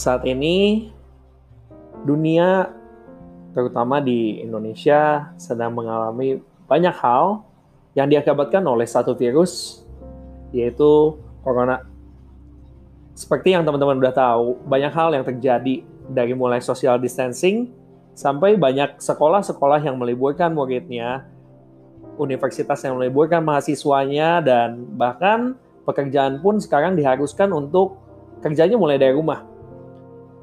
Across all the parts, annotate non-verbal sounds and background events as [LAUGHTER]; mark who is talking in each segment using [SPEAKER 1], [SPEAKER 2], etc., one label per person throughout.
[SPEAKER 1] saat ini dunia terutama di Indonesia sedang mengalami banyak hal yang diakibatkan oleh satu virus yaitu corona. Seperti yang teman-teman udah tahu, banyak hal yang terjadi dari mulai social distancing sampai banyak sekolah-sekolah yang meliburkan muridnya, universitas yang meliburkan mahasiswanya dan bahkan pekerjaan pun sekarang diharuskan untuk kerjanya mulai dari rumah.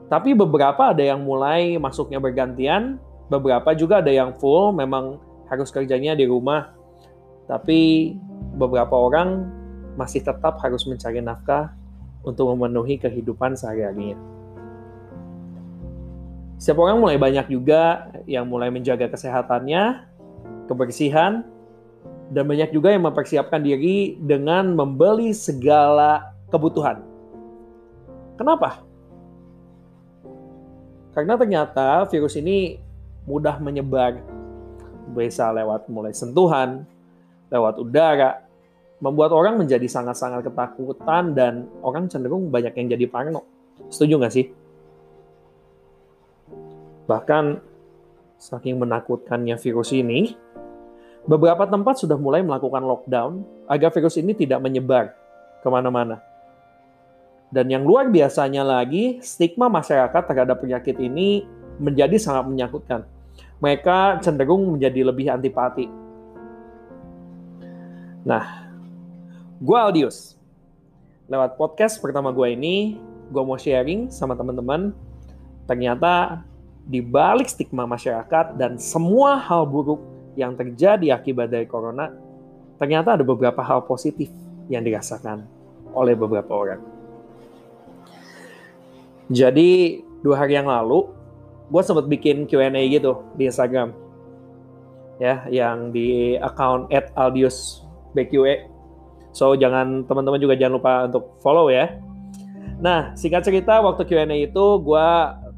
[SPEAKER 1] Tapi beberapa ada yang mulai masuknya bergantian, beberapa juga ada yang full memang harus kerjanya di rumah. Tapi beberapa orang masih tetap harus mencari nafkah untuk memenuhi kehidupan sehari-harinya. Setiap orang mulai banyak juga yang mulai menjaga kesehatannya, kebersihan, dan banyak juga yang mempersiapkan diri dengan membeli segala kebutuhan. Kenapa? Karena ternyata virus ini mudah menyebar. Bisa lewat mulai sentuhan, lewat udara, membuat orang menjadi sangat-sangat ketakutan dan orang cenderung banyak yang jadi parno. Setuju nggak sih? Bahkan saking menakutkannya virus ini, beberapa tempat sudah mulai melakukan lockdown agar virus ini tidak menyebar ke mana-mana. Dan yang luar biasanya lagi, stigma masyarakat terhadap penyakit ini menjadi sangat menyakutkan. Mereka cenderung menjadi lebih antipati. Nah, gue Aldius. Lewat podcast pertama gue ini, gue mau sharing sama teman-teman. Ternyata di balik stigma masyarakat dan semua hal buruk yang terjadi akibat dari corona, ternyata ada beberapa hal positif yang dirasakan oleh beberapa orang. Jadi dua hari yang lalu gue sempat bikin Q&A gitu di Instagram ya yang di account @aldiusbqa. So jangan teman-teman juga jangan lupa untuk follow ya. Nah singkat cerita waktu Q&A itu gue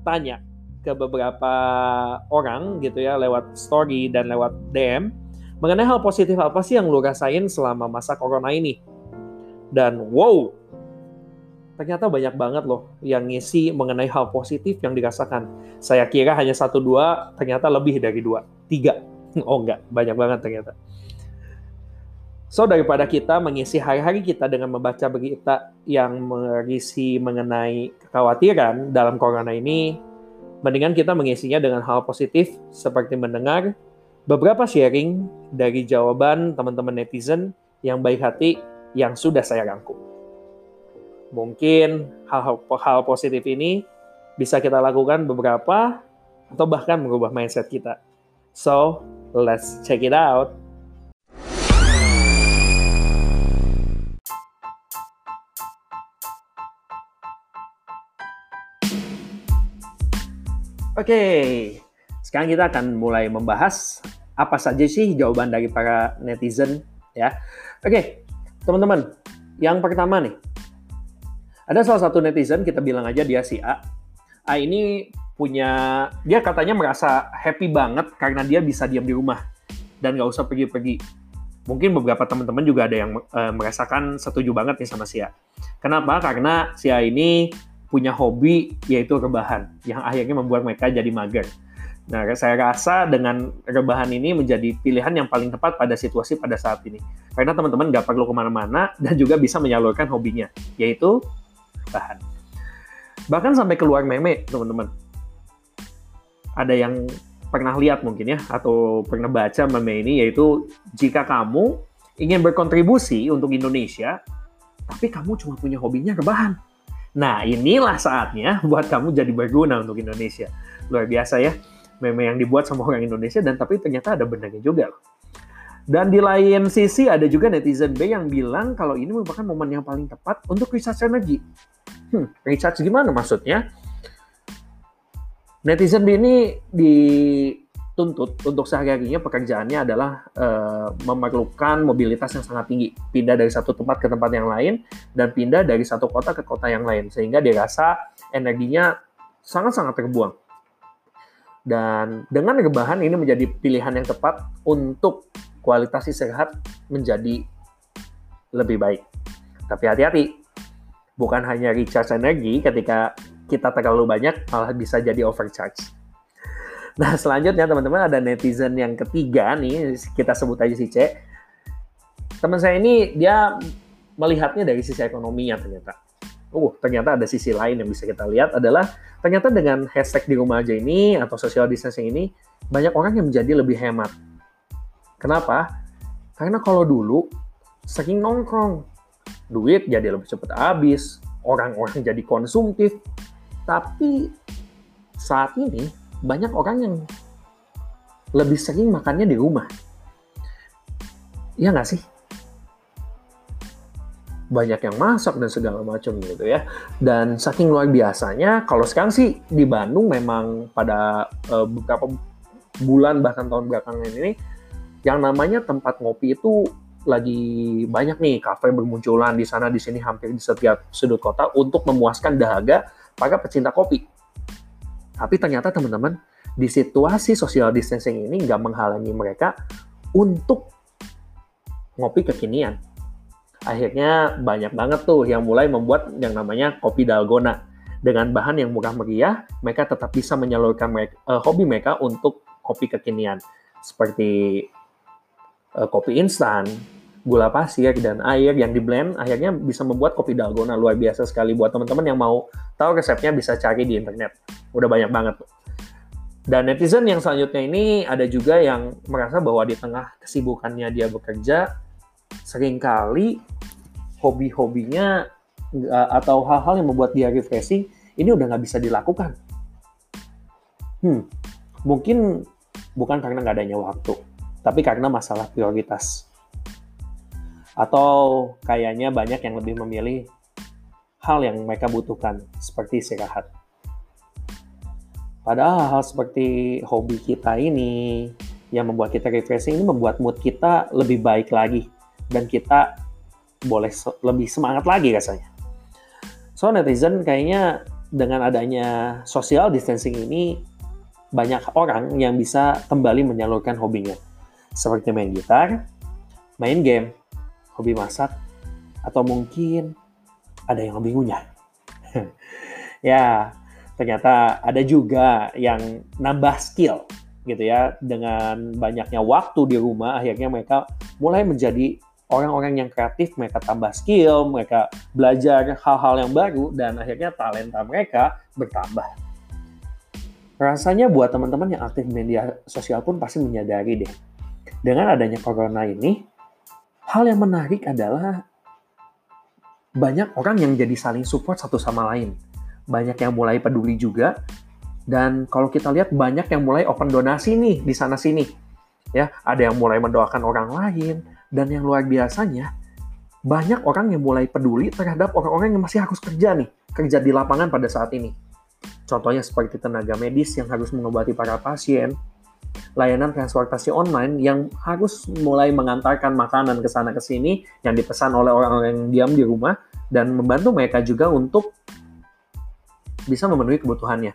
[SPEAKER 1] tanya ke beberapa orang gitu ya lewat story dan lewat DM mengenai hal positif apa sih yang lu rasain selama masa corona ini. Dan wow, ternyata banyak banget loh yang ngisi mengenai hal positif yang dirasakan. Saya kira hanya satu dua, ternyata lebih dari dua, tiga. [LAUGHS] Oh enggak, banyak banget ternyata. So daripada kita mengisi hari-hari kita dengan membaca berita yang berisi mengenai kekhawatiran dalam corona ini, mendingan kita mengisinya dengan hal positif seperti mendengar beberapa sharing dari jawaban teman-teman netizen yang baik hati yang sudah saya rangkum. Mungkin hal-hal positif ini bisa kita lakukan beberapa atau bahkan mengubah mindset kita. So, let's check it out. Oke, okay. sekarang kita akan mulai membahas apa saja sih jawaban dari para netizen ya. Oke, okay. teman-teman, yang pertama nih, ada salah satu netizen, kita bilang aja dia si A. A ini punya, dia katanya merasa happy banget karena dia bisa diam di rumah dan nggak usah pergi-pergi. Mungkin beberapa teman-teman juga ada yang e, merasakan setuju banget nih sama si A. Kenapa? Karena si A ini punya hobi yaitu rebahan yang akhirnya membuat mereka jadi mager. Nah, saya rasa dengan rebahan ini menjadi pilihan yang paling tepat pada situasi pada saat ini. Karena teman-teman nggak perlu ke mana-mana dan juga bisa menyalurkan hobinya, yaitu tahan. Bahkan sampai keluar meme, teman-teman. Ada yang pernah lihat mungkin ya, atau pernah baca meme ini, yaitu jika kamu ingin berkontribusi untuk Indonesia, tapi kamu cuma punya hobinya rebahan. Nah, inilah saatnya buat kamu jadi berguna untuk Indonesia. Luar biasa ya, meme yang dibuat sama orang Indonesia, dan tapi ternyata ada benarnya juga loh. Dan di lain sisi ada juga netizen B yang bilang kalau ini merupakan momen yang paling tepat untuk recharge energi. Hmm, recharge gimana maksudnya? Netizen ini dituntut untuk sehari-harinya pekerjaannya adalah uh, memerlukan mobilitas yang sangat tinggi. Pindah dari satu tempat ke tempat yang lain dan pindah dari satu kota ke kota yang lain. Sehingga dia rasa energinya sangat-sangat terbuang. Dan dengan rebahan ini menjadi pilihan yang tepat untuk kualitas istirahat menjadi lebih baik. Tapi hati-hati, bukan hanya recharge energi ketika kita terlalu banyak malah bisa jadi overcharge. Nah, selanjutnya teman-teman ada netizen yang ketiga nih, kita sebut aja si C. Teman saya ini dia melihatnya dari sisi ekonominya ternyata. Uh, ternyata ada sisi lain yang bisa kita lihat adalah ternyata dengan hashtag di rumah aja ini atau social distancing ini banyak orang yang menjadi lebih hemat. Kenapa? Karena kalau dulu sering nongkrong, duit jadi lebih cepat habis, orang-orang jadi konsumtif, tapi saat ini banyak orang yang lebih sering makannya di rumah. Iya nggak sih? Banyak yang masak dan segala macam gitu ya. Dan saking luar biasanya, kalau sekarang sih di Bandung memang pada uh, beberapa bulan bahkan tahun belakangan ini, yang namanya tempat ngopi itu lagi banyak nih kafe bermunculan di sana di sini hampir di setiap sudut kota untuk memuaskan dahaga para pecinta kopi. Tapi ternyata teman-teman, di situasi social distancing ini nggak menghalangi mereka untuk ngopi kekinian. Akhirnya banyak banget tuh yang mulai membuat yang namanya kopi dalgona. Dengan bahan yang murah meriah, mereka tetap bisa menyalurkan mereka, uh, hobi mereka untuk kopi kekinian. Seperti uh, kopi instan, gula pasir dan air yang di blend akhirnya bisa membuat kopi dalgona luar biasa sekali buat teman-teman yang mau tahu resepnya bisa cari di internet. Udah banyak banget dan netizen yang selanjutnya ini ada juga yang merasa bahwa di tengah kesibukannya dia bekerja sering kali hobi-hobinya atau hal-hal yang membuat dia refreshing ini udah nggak bisa dilakukan. Hmm mungkin bukan karena nggak adanya waktu tapi karena masalah prioritas atau kayaknya banyak yang lebih memilih hal yang mereka butuhkan seperti istirahat. Padahal hal seperti hobi kita ini yang membuat kita refreshing ini membuat mood kita lebih baik lagi dan kita boleh lebih semangat lagi rasanya. So netizen kayaknya dengan adanya social distancing ini banyak orang yang bisa kembali menyalurkan hobinya. Seperti main gitar, main game, hobi masak, atau mungkin ada yang hobi ngunyah. [LAUGHS] ya, ternyata ada juga yang nambah skill gitu ya. Dengan banyaknya waktu di rumah akhirnya mereka mulai menjadi orang-orang yang kreatif. Mereka tambah skill mereka belajar hal-hal yang baru dan akhirnya talenta mereka bertambah. Rasanya buat teman-teman yang aktif media sosial pun pasti menyadari deh dengan adanya corona ini hal yang menarik adalah banyak orang yang jadi saling support satu sama lain. Banyak yang mulai peduli juga. Dan kalau kita lihat banyak yang mulai open donasi nih di sana sini. Ya, ada yang mulai mendoakan orang lain dan yang luar biasanya banyak orang yang mulai peduli terhadap orang-orang yang masih harus kerja nih, kerja di lapangan pada saat ini. Contohnya seperti tenaga medis yang harus mengobati para pasien, layanan transportasi online yang harus mulai mengantarkan makanan ke sana ke sini yang dipesan oleh orang-orang yang diam di rumah dan membantu mereka juga untuk bisa memenuhi kebutuhannya.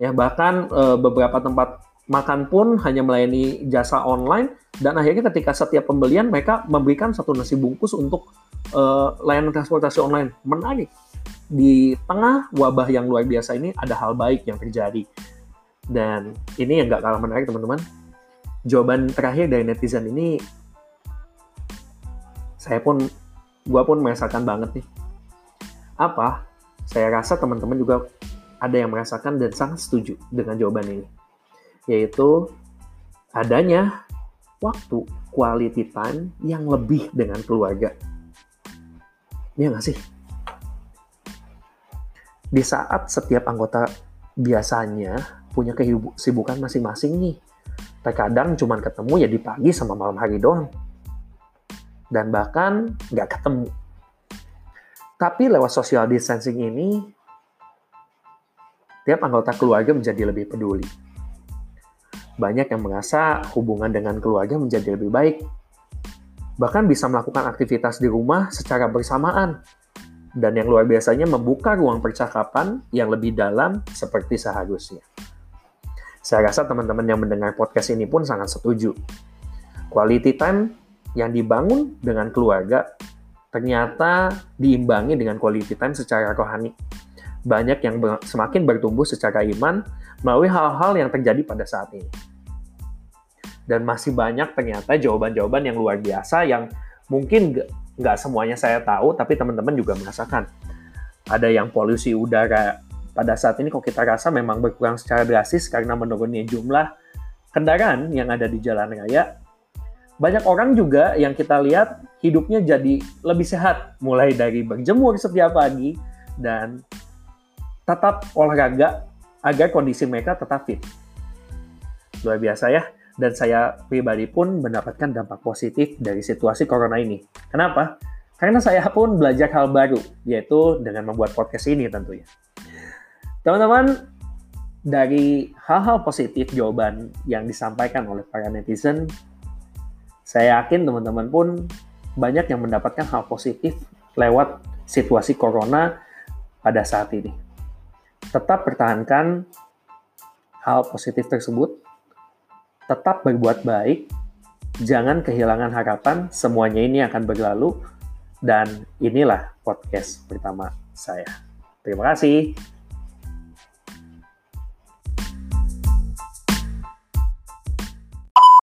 [SPEAKER 1] Ya, bahkan e, beberapa tempat makan pun hanya melayani jasa online dan akhirnya ketika setiap pembelian mereka memberikan satu nasi bungkus untuk e, layanan transportasi online. Menarik. Di tengah wabah yang luar biasa ini ada hal baik yang terjadi dan ini yang gak kalah menarik teman-teman. Jawaban terakhir dari netizen ini saya pun gua pun merasakan banget nih. Apa? Saya rasa teman-teman juga ada yang merasakan dan sangat setuju dengan jawaban ini. Yaitu adanya waktu quality time yang lebih dengan keluarga. Iya nggak sih? Di saat setiap anggota biasanya punya kesibukan masing-masing nih. Terkadang cuma ketemu ya di pagi sama malam hari doang. Dan bahkan nggak ketemu. Tapi lewat social distancing ini, tiap anggota keluarga menjadi lebih peduli. Banyak yang merasa hubungan dengan keluarga menjadi lebih baik. Bahkan bisa melakukan aktivitas di rumah secara bersamaan. Dan yang luar biasanya membuka ruang percakapan yang lebih dalam seperti seharusnya. Saya rasa teman-teman yang mendengar podcast ini pun sangat setuju. Quality time yang dibangun dengan keluarga ternyata diimbangi dengan quality time secara rohani. banyak yang semakin bertumbuh secara iman melalui hal-hal yang terjadi pada saat ini. Dan masih banyak ternyata jawaban-jawaban yang luar biasa yang mungkin nggak semuanya saya tahu, tapi teman-teman juga merasakan. Ada yang polusi udara pada saat ini kok kita rasa memang berkurang secara drastis karena menurunnya jumlah kendaraan yang ada di jalan raya. Banyak orang juga yang kita lihat hidupnya jadi lebih sehat, mulai dari berjemur setiap pagi dan tetap olahraga agar kondisi mereka tetap fit. Luar biasa ya, dan saya pribadi pun mendapatkan dampak positif dari situasi corona ini. Kenapa? Karena saya pun belajar hal baru, yaitu dengan membuat podcast ini tentunya. Teman-teman, dari hal-hal positif jawaban yang disampaikan oleh para netizen, saya yakin teman-teman pun banyak yang mendapatkan hal positif lewat situasi corona pada saat ini tetap pertahankan hal positif tersebut, tetap berbuat baik, jangan kehilangan harapan, semuanya ini akan berlalu, dan inilah podcast pertama saya. Terima kasih.